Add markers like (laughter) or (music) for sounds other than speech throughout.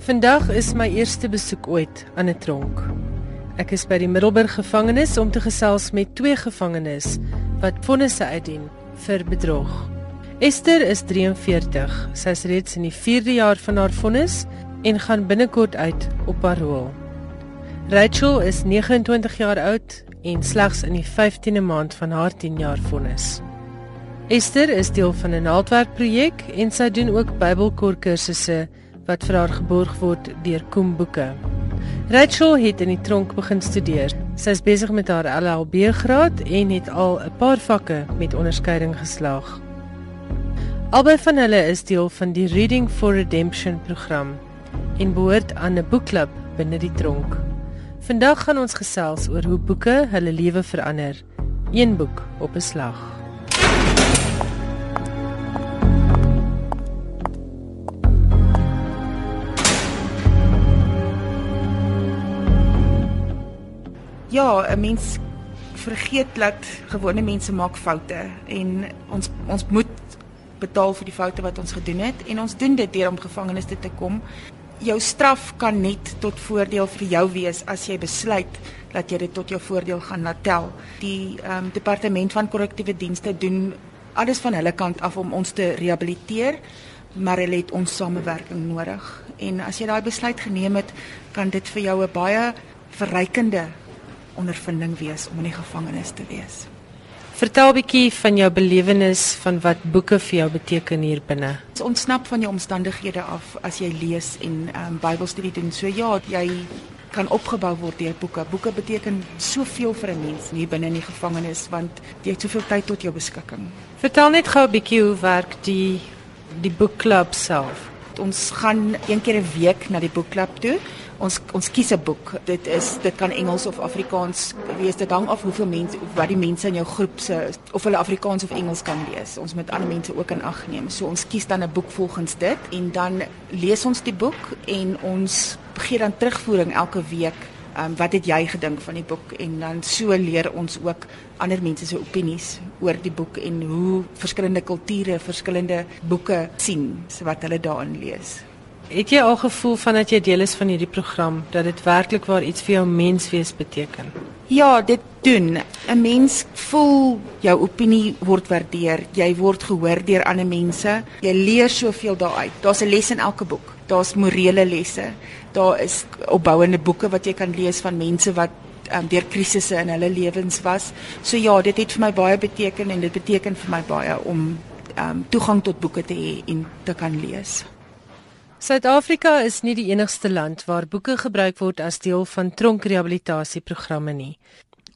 Vandag is my eerste besoek ooit aan 'n tronk. Ek is by die Middelburg gevangenis om te gesels met twee gevangenes wat vonnisse uitdien vir bedrog. Esther is 43. Sy is reeds in die 4de jaar van haar vonnis en gaan binnekort uit op parol. Rachel is 29 jaar oud en slegs in die 15de maand van haar 10 jaar vonnis. Esther is deel van 'n naaldwerkprojek en sy doen ook Bybelkorkursusse wat vir haar geborg word deur Koem Boeke. Rachel het in die tronk begin studeer. Sy is besig met haar LLB graad en het al 'n paar vakke met onderskeiding geslaag. Albei van hulle is deel van die Reading for Redemption program en behoort aan 'n boekklub binne die tronk. Vandag gaan ons gesels oor hoe boeke hulle lewe verander. Een boek op 'n slag. Ja, 'n mens vergeet dat gewone mense maak foute en ons ons moet betaal vir die foute wat ons gedoen het en ons doen dit deur om gevangenes toe te kom. Jou straf kan net tot voordeel vir jou wees as jy besluit dat jy dit tot jou voordeel gaan laat tel. Die ehm um, departement van korrektiewe dienste doen alles van hulle kant af om ons te rehabiliteer, maar hulle het ons samewerking nodig. En as jy daai besluit geneem het, kan dit vir jou 'n baie verrykende ondervinding wees om in die gevangenis te wees. Vertel 'n bietjie van jou belewenis van wat boeke vir jou beteken hier binne. Ons ontsnap van jou omstandighede af as jy lees en ehm um, Bybelstudie doen. So ja, jy kan opgebou word deur boeke. Boeke beteken soveel vir 'n mens hier binne in die gevangenis want jy het soveel tyd tot jou beskikking. Vertel net gou 'n bietjie hoe werk die die boekklub self. Ons gaan een keer 'n week na die boekklub toe ons ons kies 'n boek. Dit is dit kan Engels of Afrikaans wees. Dit hang af hoeveel mense wat die mense in jou groep se of hulle Afrikaans of Engels kan lees. Ons moet ander mense ook in ag neem. So ons kies dan 'n boek volgens dit en dan lees ons die boek en ons gee dan terugvoering elke week. Um, wat het jy gedink van die boek en dan so leer ons ook ander mense se opinies oor die boek en hoe verskillende kulture verskillende boeke sien wat hulle daarin lees. Het jy al gevoel van dat jy deel is van hierdie program dat dit werklik waar iets vir jou menswees beteken? Ja, dit doen. 'n Mens voel jou opinie word waardeer. Jy word gehoor deur ander mense. Jy leer soveel daaruit. Daar's 'n les in elke boek. Daar's morele lesse. Daar is opbouende boeke wat jy kan lees van mense wat um, deur krisisse in hulle lewens was. So ja, dit het vir my baie beteken en dit beteken vir my baie om um, toegang tot boeke te hê en te kan lees. Suid-Afrika is nie die enigste land waar boeke gebruik word as deel van tronkrehabilitasieprogramme nie.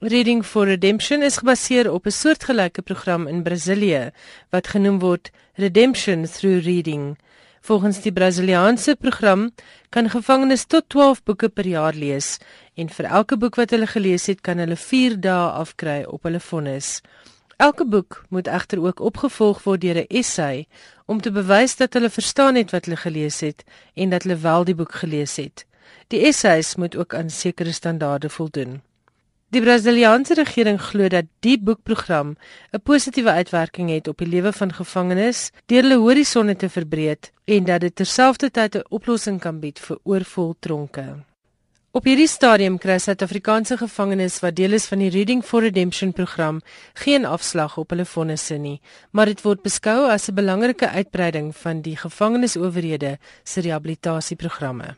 Reading for Redemption is gebaseer op 'n soortgelyke program in Brasilië wat genoem word Redemption Through Reading. Volgens die Brasiliaanse program kan gevangenes tot 12 boeke per jaar lees en vir elke boek wat hulle gelees het, kan hulle 4 dae afkry op hulle vonnis. Elke boek moet egter ook opgevolg word deur 'n essay om te bewys dat hulle verstaan het wat hulle gelees het en dat hulle wel die boek gelees het. Die essays moet ook aan sekere standaarde voldoen. Die Brasiliaanse regering glo dat die boekprogram 'n positiewe uitwerking het op die lewe van gevangenes deur hulle horisonne te verbreek en dat dit terselfdertyd 'n oplossing kan bied vir oorvol tronke. Op hierdie stadium kry Suid-Afrikaanse gevangenes wat deel is van die Reading for Redemption program geen afslag op hulle vonnisse nie, maar dit word beskou as 'n belangrike uitbreiding van die gevangenisowerhede se rehabilitasieprogramme.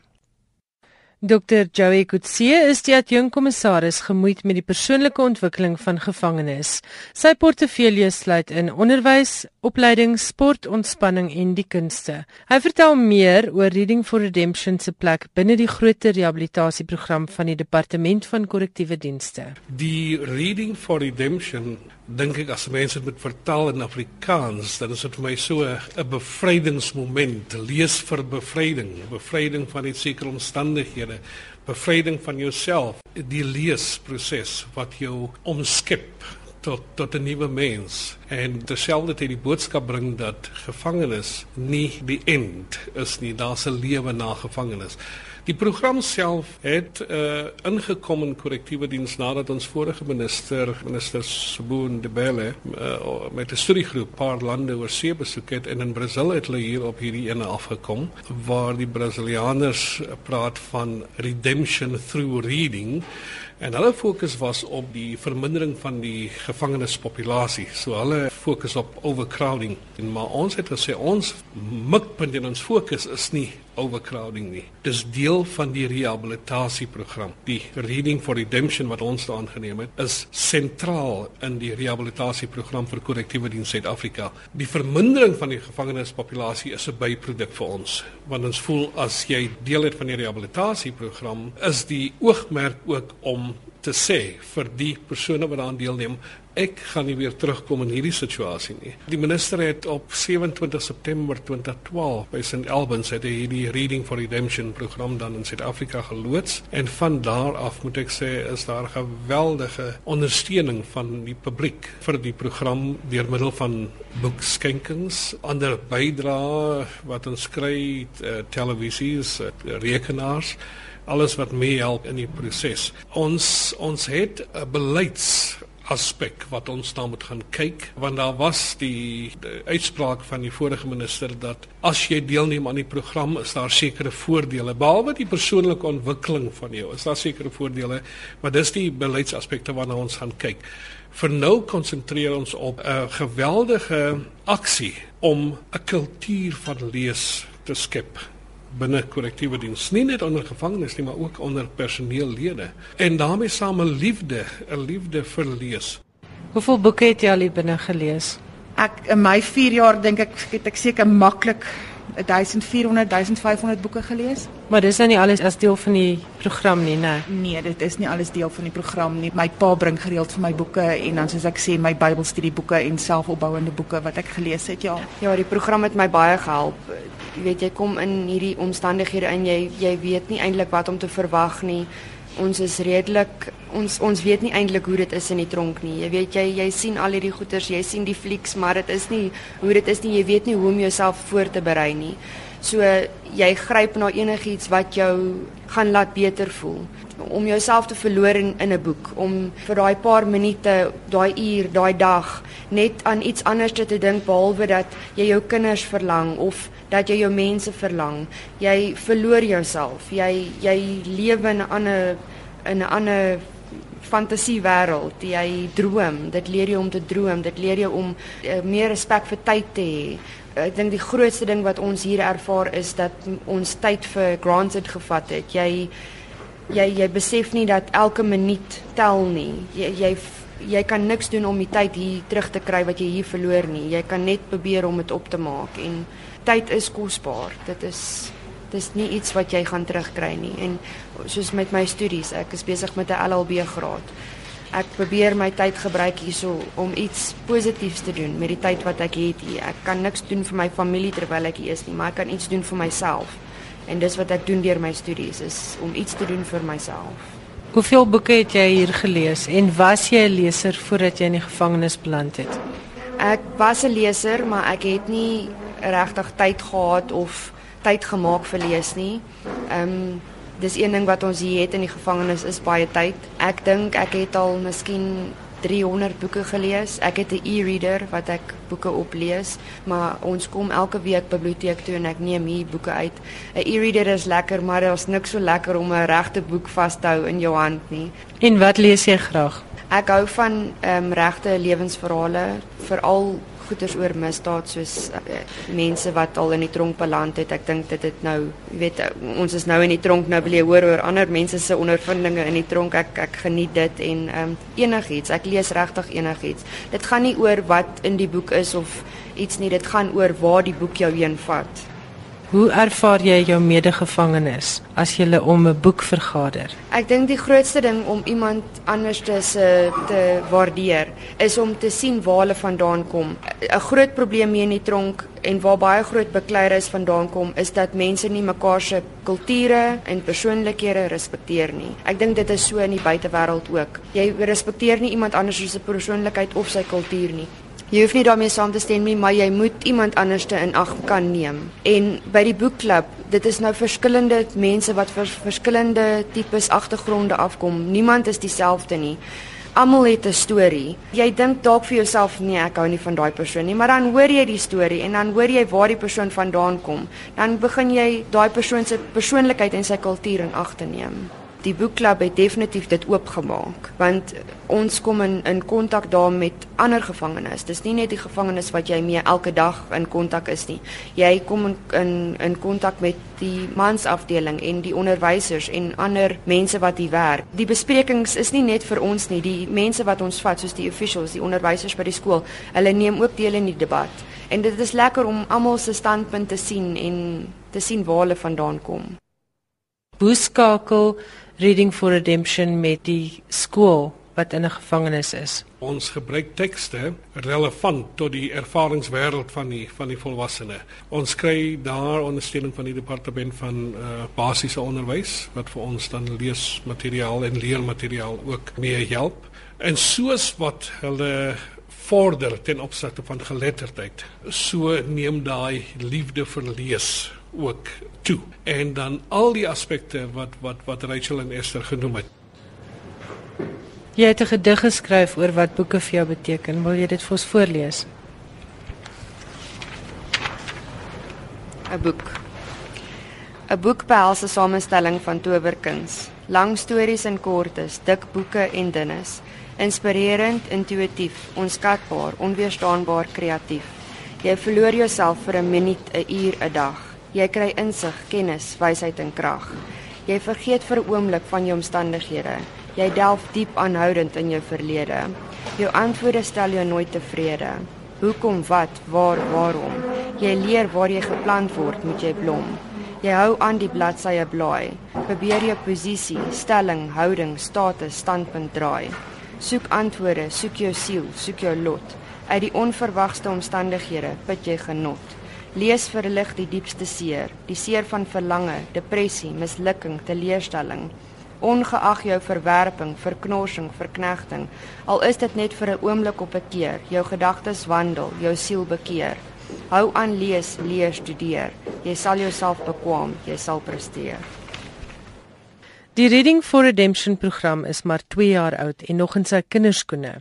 Dr. Joey Kutsie is die adjunkkommissaris gemoeid met die persoonlike ontwikkeling van gevangenes. Sy portefeulje sluit in onderwys, opleiding, sport, ontspanning en die kunste. Hy vertel meer oor Reading for Redemption se plek binne die groter rehabilitasieprogram van die Departement van Korrektiewe Dienste. Die Reading for Redemption dink ek as mense dit vertaal in Afrikaans, dan is dit vir my so 'n bevrydingsmoment, lees vir bevryding, bevryding van die sekere omstandighede, bevryding van jouself, die leesproses wat jou omskep tot tot 'n nuwe mens. En terselfdertyd die boodskap bring dat gevangenes nie die eind is nie, daar's 'n lewe na gevangenes. Die program self het uh ingekom in korrektiewe diens nadat ons vorige minister, minister Sboon de Belle, uh, met 'n studiegroep paar lande oor see besoek het en in Brasil het hulle hier op hierdie ene afgekom waar die Brasilianers praat van redemption through reading En hulle fokus was op die vermindering van die gevangenispopulasie. So hulle fokus op overcrowding. En maar ons het gesê ons mikpunt en ons fokus is nie overcrowding nie. Dis deel van die rehabilitasieprogram. Die Reading for Redemption wat ons daan geneem het, is sentraal in die rehabilitasieprogram vir korrektiewe diens Suid-Afrika. Die vermindering van die gevangenispopulasie is 'n byproduk vir ons, want ons voel as jy deel het van die rehabilitasieprogram, is die oogmerk ook om te sê vir die persone wat daaraan deelneem ek gaan nie weer terugkom in hierdie situasie nie. Die minister het op 27 September 2012 by St Albans het hy hierdie Reading for Redemption program dan in Suid-Afrika geloods en van daar af moet ek sê is daar geweldige ondersteuning van die publiek vir die program deur middel van boekskenkings, ander bydrae wat ons kry, uh, televisies, uh, rekenaars alles wat mee help in die proses. Ons ons het 'n beleids aspek wat ons dan moet gaan kyk want daar was die, die uitspraak van die vorige minister dat as jy deelneem aan die program is daar sekere voordele behalwe die persoonlike ontwikkeling van jou is daar sekere voordele maar dis die beleidsaspekte waarna ons gaan kyk vir nou konsentreer ons op 'n geweldige aksie om 'n kultuur van lees te skep binne korrektiewe diens nie net onder gevangenes nie maar ook onder personeellede en daarmee saam 'n liefde 'n liefde vir lees. Hoeveel boeke het jy al binne gelees? Ek in my 4 jaar dink ek het ek seker maklik 1400 1500 boeke gelees. Maar dis nou nie alles as deel van die program nie, né? Nee, dit is nie alles deel van die program nie. My pa bring gereeld vir my boeke en dan soos ek sê my Bybelstudieboeke en selfopbouende boeke wat ek gelees het, ja. Ja, die program het my baie gehelp jy weet jy kom in hierdie omstandighede in jy jy weet nie eintlik wat om te verwag nie. Ons is redelik ons ons weet nie eintlik hoe dit is in die tronk nie. Jy weet jy jy sien al hierdie goeters, jy sien die flieks, maar dit is nie hoe dit is nie. Jy weet nie hoe om jouself voor te berei nie. So jy gryp na enigiets wat jou gaan laat beter voel om jouself te verloor in in 'n boek, om vir daai paar minute, daai uur, daai dag net aan iets anders te dink behalwe dat jy jou kinders verlang of dat jy jou mense verlang. Jy verloor jouself. Jy jy lewe in 'n ander in 'n ander fantasiewêreld. Jy droom. Dit leer jou om te droom. Dit leer jou om uh, meer respek vir tyd te hê. Ek dink die grootste ding wat ons hier ervaar is dat ons tyd vir granted gevat het. Jy jy jy besef nie dat elke minuut tel nie. Jy jy jy kan niks doen om die tyd hier terug te kry wat jy hier verloor nie. Jy kan net probeer om dit op te maak en tyd is kosbaar. Dit is dis nie iets wat jy gaan terugkry nie. En soos met my studies, ek is besig met 'n LLB graad. Ek probeer my tyd gebruik hierso om iets positiefs te doen met die tyd wat ek het hier. Ek kan niks doen vir my familie terwyl ek hier is nie, maar ek kan iets doen vir myself. En dis wat ek doen deur my studies is om iets te doen vir myself. Hoeveel boeke het jy hier gelees en was jy 'n leser voordat jy in die gevangenis beland het? Ek was 'n leser, maar ek het nie regtig tyd gehad of tyd gemaak vir lees nie. Ehm um, dis een ding wat ons hier het in die gevangenis is baie tyd. Ek dink ek het al miskien 300 boeke gelees. Ek het 'n e-reader wat ek boeke op lees, maar ons kom elke week biblioteek toe en ek neem hier boeke uit. 'n E-reader is lekker, maar daar's niks so lekker om 'n regte boek vas te hou in jou hand nie. En wat lees jy graag? Ek hou van ehm um, regte lewensverhale, veral goeters oor misdaad soos uh, mense wat al in die tronk beland het. Ek dink dit het nou, jy weet, ons is nou in die tronk nou wil jy hoor oor ander mense se ondervindinge in die tronk. Ek ek geniet dit en ehm um, enigiets. Ek lees regtig enigiets. Dit gaan nie oor wat in die boek is of iets nie. Dit gaan oor waar die boek jou heen vat. Hoe ervaar jy jou medegevangenes as jy om 'n boek vergader? Ek dink die grootste ding om iemand anders te se te waardeer is om te sien waar hulle vandaan kom. 'n Groot probleem hier in die tronk en waar baie groot bekleiers vandaan kom is dat mense nie mekaar se kulture en persoonlikhede respekteer nie. Ek dink dit is so in die buitewêreld ook. Jy respekteer nie iemand anders se persoonlikheid of sy kultuur nie. Jy hoef nie daarmee saam te stem nie, maar jy moet iemand anderste in ag kan neem. En by die boekklub, dit is nou verskillende mense wat vir verskillende tipes agtergronde afkom. Niemand is dieselfde nie almal het 'n storie. Jy dink dalk vir jouself nee, ek hou nie van daai persoon nie, maar dan hoor jy die storie en dan hoor jy waar die persoon vandaan kom. Dan begin jy daai persoon se persoonlikheid en sy kultuur in ag te neem die boekklub het definitief dit oopgemaak want ons kom in in kontak daar met ander gevangenes. Dis nie net die gevangenes wat jy mee elke dag in kontak is nie. Jy kom in in in kontak met die mansafdeling en die onderwysers en ander mense wat hier werk. Die besprekings is nie net vir ons nie, die mense wat ons vat soos die officials, die onderwysers by die skool, hulle neem ook deel in die debat. En dit is lekker om almal se standpunte te sien en te sien waar hulle vandaan kom. Boeskakel Reading for Redemption met die skool wat in 'n gevangenis is. Ons gebruik tekste relevant tot die ervaringswêreld van die van die volwassenes. Ons kry daar ondersteuning van die departement van uh, basiese onderwys wat vir ons dan leesmateriaal en leermateriaal ook mee help. En soos wat hulle vorder ten opsigte van geletterdheid, so neem daai liefde vir lees ook toe en dan al die aspekte wat wat wat Rachel en Esther genoem het. Jy het 'n gedig geskryf oor wat boeke vir jou beteken. Wil jy dit vir ons voorlees? 'n Boek. 'n Boek behels 'n samestelling van towerkuns, lang stories en kortes, dik boeke en dunnes, inspirerend, intuïtief, onskatbaar, onweerstaanbaar kreatief. Jy verloor jouself vir 'n minuut, 'n uur, 'n dag. Jy kry insig, kennis, wysheid en krag. Jy vergeet vir 'n oomblik van jou omstandighede. Jy delf diep aanhoudend in jou verlede. Jou antwoorde stel jou nooit tevrede. Hoekom, wat, waar, waarom? Jy leer waar jy geplant word, moet jy blom. Jy hou aan die bladsye blaai. Probeer jou posisie, stelling, houding, status, standpunt draai. Soek antwoorde, soek jou siel, soek jou lot. Uit die onverwagte omstandighede put jy genot. Lees verlig die diepste seer, die seer van verlange, depressie, mislukking, teleurstelling. Ongeag jou verwerping, verknorsing, verknegting, al is dit net vir 'n oomblik op 'n keer, jou gedagtes wandel, jou siel bekeer. Hou aan lees, leer, studeer. Jy sal jouself bekwam, jy sal presteer. Die Reading for Redemption program is maar 2 jaar oud en nog in sy kinderskoene.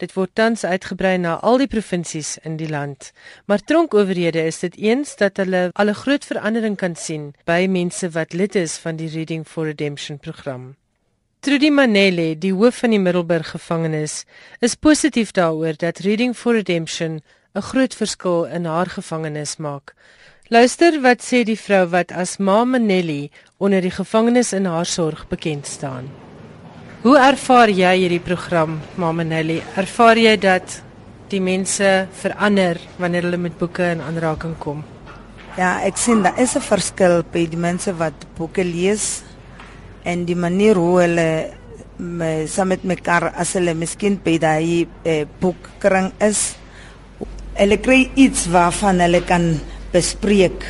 Dit word tans uitgebrei na al die provinsies in die land. Maar tronkowerhede is dit eens dat hulle al 'n groot verandering kan sien by mense wat lid is van die Reading for Redemption program. Trudy Manele, die hoof van die Middelburg gevangenis, is positief daaroor dat Reading for Redemption 'n groot verskil in haar gevangenis maak. Luister wat sê die vrou wat as Mama Nelly onder die gevangenes in haar sorg bekend staan. Hoe ervaar jy hierdie program, Mama Nelly? Ervaar jy dat die mense verander wanneer hulle met boeke in aanraking kom? Ja, ek sien daar is 'n verskil by die mense wat boeke lees en die manier hoe hulle me, saam met mekaar as hulle miskien by daai eh, boekkring is. Hulle kry iets waarvan hulle kan bespreek.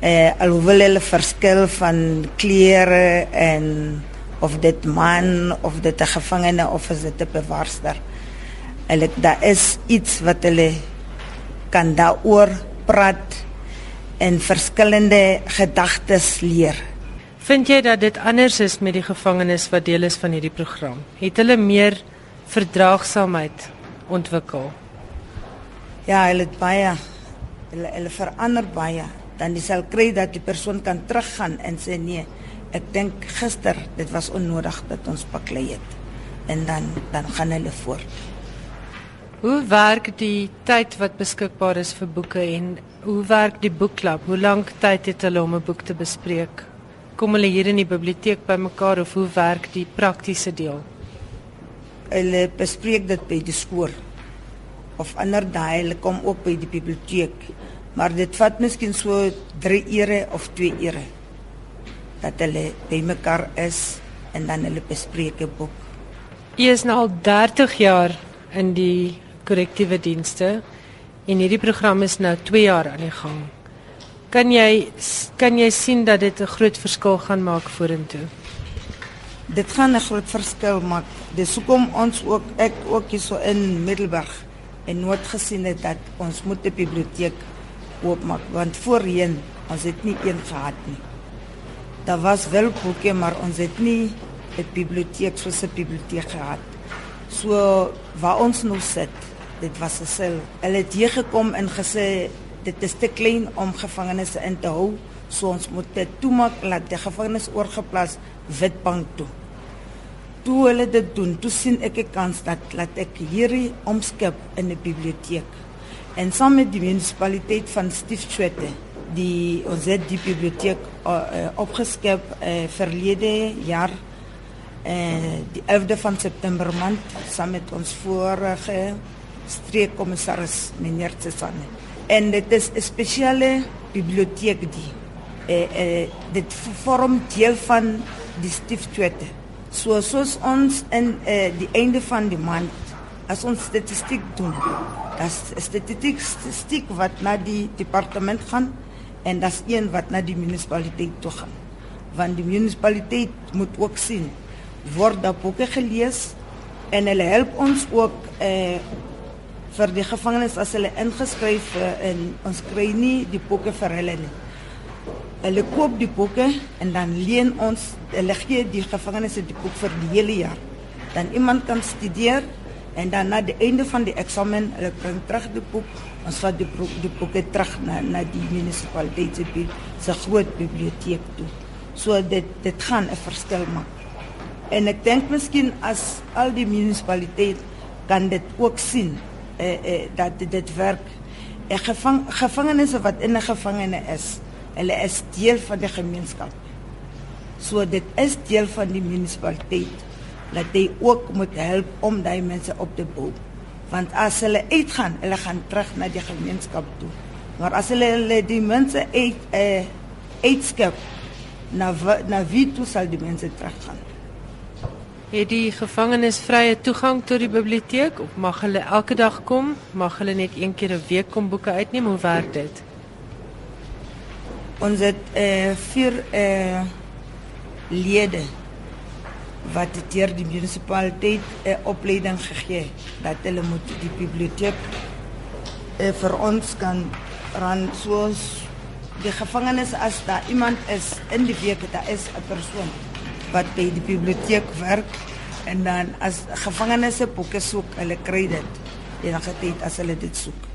Eh alhoewel hulle verskil van klere en of dit man of dit 'n gevangene of is dit 'n bewaarster. Hulle daar is iets wat hulle kan daaroor praat en verskillende gedagtes leer. Vind jy dat dit anders is met die gevangenes wat deel is van hierdie program? Het hulle meer verdraagsaamheid ontwikkel? Ja, hulle het baie hulle hulle verander baie dan dis al kry dat die persoon kan teruggaan en sê nee ek dink gister dit was onnodig dat ons baklei het en dan dan gaan hulle voort Hoe werk die tyd wat beskikbaar is vir boeke en hoe werk die boekklub? Hoe lank tyd het hulle om 'n boek te bespreek? Kom hulle hier in die biblioteek bymekaar of hoe werk die praktiese deel? Hulle bespreek dit by die skool of ander daai hulle kom ook by die biblioteek. Maar dit vat miskien so 3 ure of 2 ure dat hulle by mekaar is en dan hulle bespreek 'n boek. U is nou al 30 jaar in die korrektiewe dienste en hierdie program is nou 2 jaar aan die gang. Kan jy kan jy sien dat dit 'n groot verskil gaan maak vorentoe? Dit gaan 'n groot verskil maak. Dis hoekom ons ook ek ook hier so in Middelburg en nooit gesien het dat ons moet 'n biblioteek oopmaak want voorheen ons het nie een gehad nie. Daar was wel boeke maar ons het nie 'n biblioteek soos 'n biblioteek gehad. So waar ons nou sit, dit was 'n sel. Hulle het hier gekom en gesê dit is te klein om gevangenes in te hou, so ons moet dit toemaak laat die gevangenes oorgeplaas Witbank toe. Toe hulle dit doen, toe sien ek 'n kans dat laat ek hierdie omskep in 'n biblioteek. En saam met die munisipaliteit van Stiefswette, die ons het die biblioteek uh, opgeskep uh, verlede jaar eh die 11de van September maand saam met ons vorige streekkommissaris meneer Tsane. En dit is 'n spesiale biblioteek die eh eh dit vorm deel van die stiftwette. So soos ons in eh die einde van die maand as ons statistiek doen, das statistiek statistiek wat na die departement gaan en das een wat na die munisipaliteit toe gaan. Want die munisipaliteit moet ook sien word daar boeke gelees en hulle help ons ook eh vir die gevangenes as hulle ingeskryf uh, en ons kry nie die boeke vir hulle nie. Hulle koop die boeke en dan leen ons hulle gee die gevangenes die boek vir die hele jaar. Dan iemand kan studeer en dan na die einde van die eksamen hulle bring terug die boek. Ons vat die boek, die boeke terug na na die munisipaliteit se groot biblioteek toe. So dit dit gaan 'n verskil maak. En ek dink miskien as al die munisipaliteit kan dit ook sien eh eh dat dit werk. En gevang gevangenes wat in 'n gevangene is, hulle is deel van die gemeenskap. So dit is deel van die munisipaliteit dat jy ook moet help om daai mense op te bou. Want as hulle uitgaan, hulle gaan terug na die gemeenskap toe. Maar as hulle, hulle die mense uit eh uitskep na na wie toe sal die mense teruggaan? Het die gevangenes vrye toegang tot die biblioteek of mag hulle elke dag kom? Mag hulle net een keer 'n week kom boeke uitneem? Hoe werk dit? Ons het eh uh, vier eh uh, lede wat deur die munisipaliteit 'n uh, opleiding gegee dat hulle moet die biblioteek uh, vir ons kan ran soos die gevangenes as daar iemand is in die week daar is 'n persoon wat by die biblioteek werk en dan as gevangenes boeke soek, hulle kry dit enige tyd as hulle dit soek.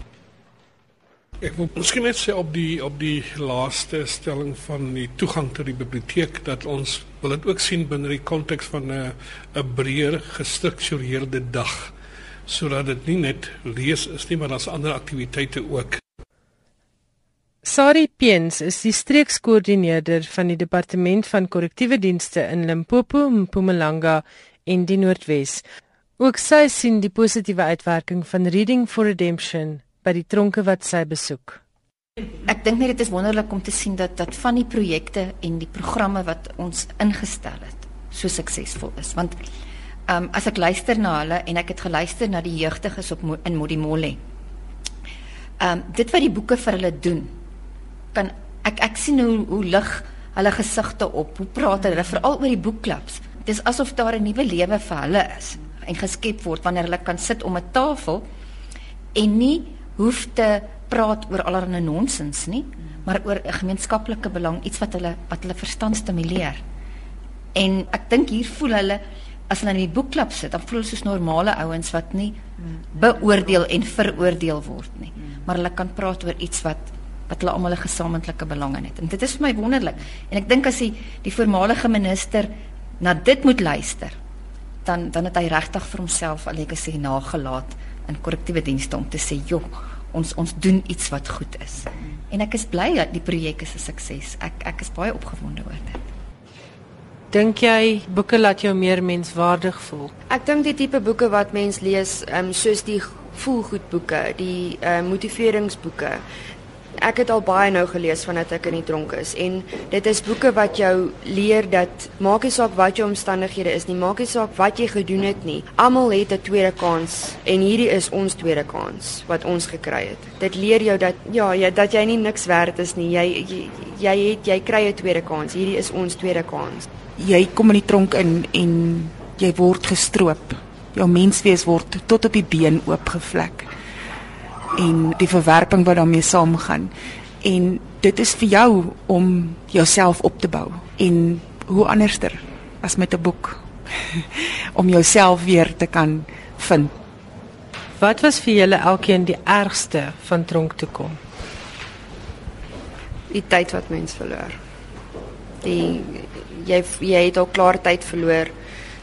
Ek wil miskien net sê op die op die laaste stelling van die toegang tot die biblioteek dat ons wil dit ook sien binne die konteks van 'n 'n breër gestruktureerde dag sodat dit nie net lees is nie maar daar's ander aktiwiteite ook. Sari Peens is die streekskoördineerder van die departement van korrektiewe dienste in Limpopo, Mpumalanga en die Noordwes. Ook sy sien die positiewe uitwerking van Reading for Redemption by die tronke wat sy besoek. Ek dink net dit is wonderlik om te sien dat dat van die projekte en die programme wat ons ingestel het so suksesvol is want ehm um, as ek luister na hulle en ek het geluister na die jeugdiges op in Modimolle. Ehm um, dit wat die boeke vir hulle doen kan ek ek sien hoe hoe lig hulle gesigte op. Hoe praat hulle veral oor die boekklubs? Dit is asof daar 'n nuwe lewe vir hulle is en geskep word wanneer hulle kan sit om 'n tafel en nie hoef te praat oor allerlei nonsens nie, maar oor 'n gemeenskaplike belang, iets wat hulle wat hulle verstand stimuleer. En ek dink hier voel hulle as hulle in die boekklub sit, dan voel hulle soos normale ouens wat nie beoordeel en veroordeel word nie, maar hulle kan praat oor iets wat wat hulle almal 'n gesamentlike belang in het. En dit is vir my wonderlik. En ek dink as die die voormalige minister na dit moet luister, dan dan het hy regtig vir homself 'n legacy nagelaat in korrektiewe dienste om te sê, "Joh, ons ons doen iets wat goed is." En ek is bly dat die projek is 'n sukses. Ek ek is baie opgewonde oor dit. Dink jy boeke laat jou meer menswaardig voel? Ek dink die tipe boeke wat mens lees, ehm um, soos die voelgoed boeke, die uh, motiveringsboeke, Ek het al baie nou gelees vandat ek in die tronk is en dit is boeke wat jou leer dat maak nie saak wat jou omstandighede is nie, maak nie saak wat jy gedoen het nie. Almal het 'n tweede kans en hierdie is ons tweede kans wat ons gekry het. Dit leer jou dat ja, jy dat jy nie niks werd is nie. Jy jy, jy het jy kry 'n tweede kans. Hierdie is ons tweede kans. Jy kom in die tronk in en jy word gestroop. Jou menswees word tot op die been oopgevlek. En die verwerping wat daarmee saamgaan. En dit is vir jou om jouself op te bou. En hoe anderster as met 'n boek (laughs) om jouself weer te kan vind. Wat was vir julle elkeen die ergste van tronk toe kom? Die tyd wat mens verloor. Die jy jy het al klaar tyd verloor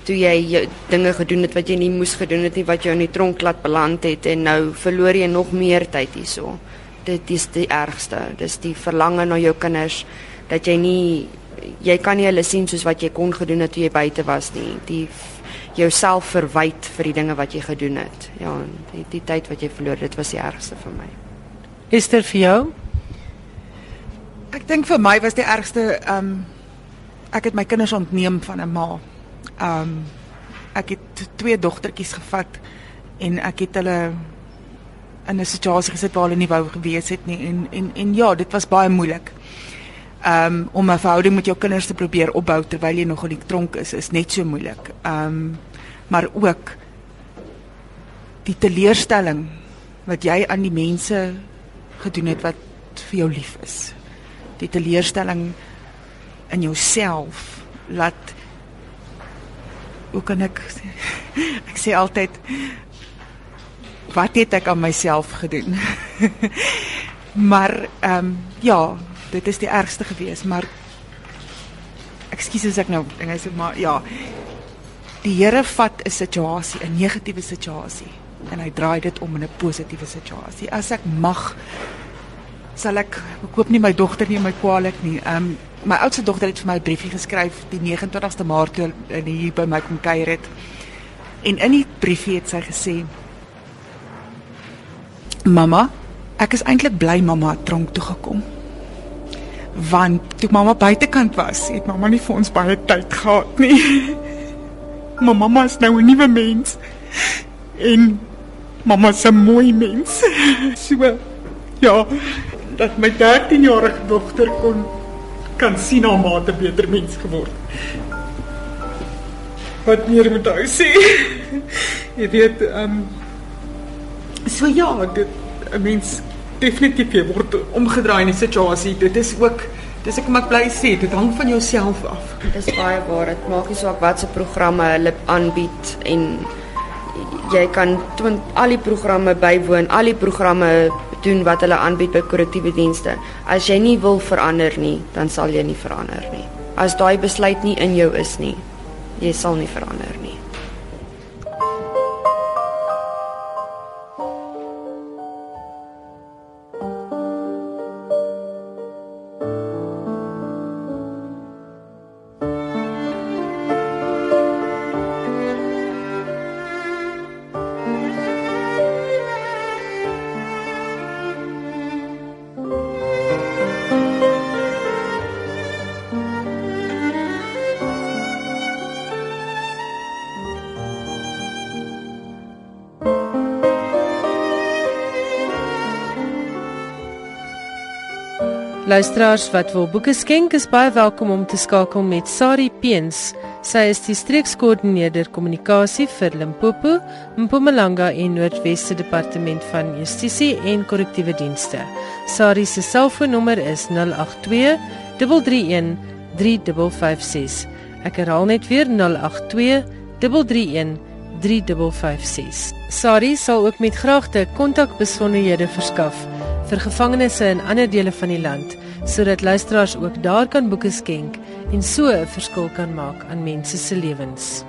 toe jy jou dinge gedoen het wat jy nie moes gedoen het nie wat jou in die tronk laat beland het en nou verloor jy nog meer tyd hierso. Dit is die ergste. Dis die verlange na jou kinders dat jy nie jy kan nie hulle sien soos wat jy kon gedoen het toe jy buite was nie. Die jouself verwyd vir die dinge wat jy gedoen het. Ja, die, die tyd wat jy verloor, dit was die ergste vir my. Is dit vir jou? Ek dink vir my was die ergste ehm um, ek het my kinders ontneem van 'n ma. Um, ek het twee dogtertjies gevat en ek het hulle in 'n situasie gesit waar hulle nie wou gewees het nie en en en ja, dit was baie moeilik um, om 'n verhouding met jou kinders te probeer opbou terwyl jy nog in die tronk is is net so moeilik. Um, maar ook die teleurstelling wat jy aan die mense gedoen het wat vir jou lief is. Die teleurstelling in jouself laat hoe kan ek (laughs) ek sê altyd wat het ek aan myself gedoen? (laughs) maar ehm um, ja, dit is die ergste gewees, maar ekskuus as ek nou dinge sê, maar ja. Die Here vat 'n situasie, 'n negatiewe situasie en hy draai dit om in 'n positiewe situasie. As ek mag sal ek ek koop nie my dogter nie my kwaliek nie. Ehm um, my oudste dogter het vir my 'n briefie geskryf die 29ste Maart toe hier by my kom kuier het. En in die briefie het sy gesê: "Mamma, ek is eintlik bly mamma het tronk toe gekom." want toe mamma buitekant was, het mamma nie vir ons baie tyd gehad nie. (laughs) Maar mamma is nou 'n nuwe mens. En mamma se mooi mens. (laughs) So ja, dat my 13-jarige dogter kon kan sien haar ma 'n beter mens geword. Wat meer moet ek sê? (laughs) Jy weet, ehm um, so ja, dit 'n mens definitief jy word omgedraai in die situasie. Dit is ook dis ek moet bly sê, dit hang van jouself af. Dit is baie waar. Dit maak nie saak wat se programme hulle aanbied en jy kan twint, al die programme bywoon, al die programme doen wat hulle aanbied by korrektiewe dienste. As jy nie wil verander nie, dan sal jy nie verander nie. As daai besluit nie in jou is nie, jy sal nie verander nie. Luisteraars wat wil boeke skenk is baie welkom om te skakel met Sari Peens. Sy is die streekskoördineerder kommunikasie vir Limpopo, Mpumalanga en Noordweste Departement van Justisie en Korrektiewe Dienste. Sari se selfoonnommer is 082 331 3556. Ek herhaal net weer 082 331 3556. Sari sal ook met graagte kontakbesonderhede verskaf vir gevangenes in ander dele van die land sodat luisteraars ook daar kan boeke skenk en so 'n verskil kan maak aan mense se lewens.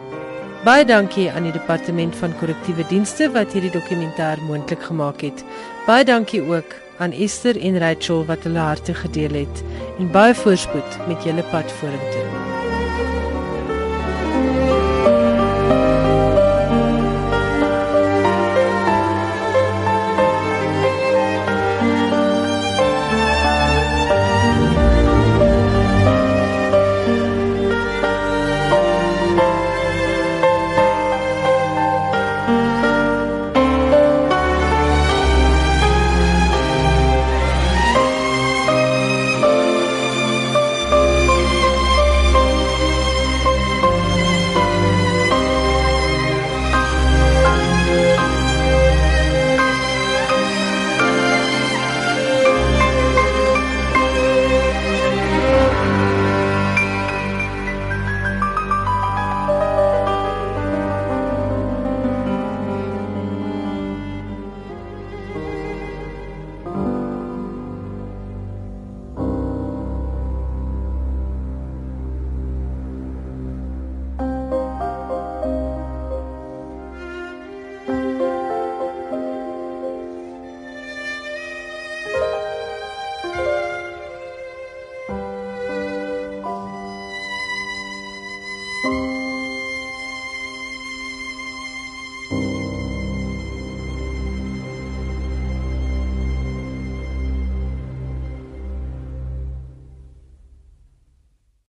Baie dankie aan die departement van korrektiewe dienste wat hierdie dokumentêr moontlik gemaak het. Baie dankie ook aan Esther en Rachel wat hulle harte gedeel het en baie voorspoed met julle pad vorentoe.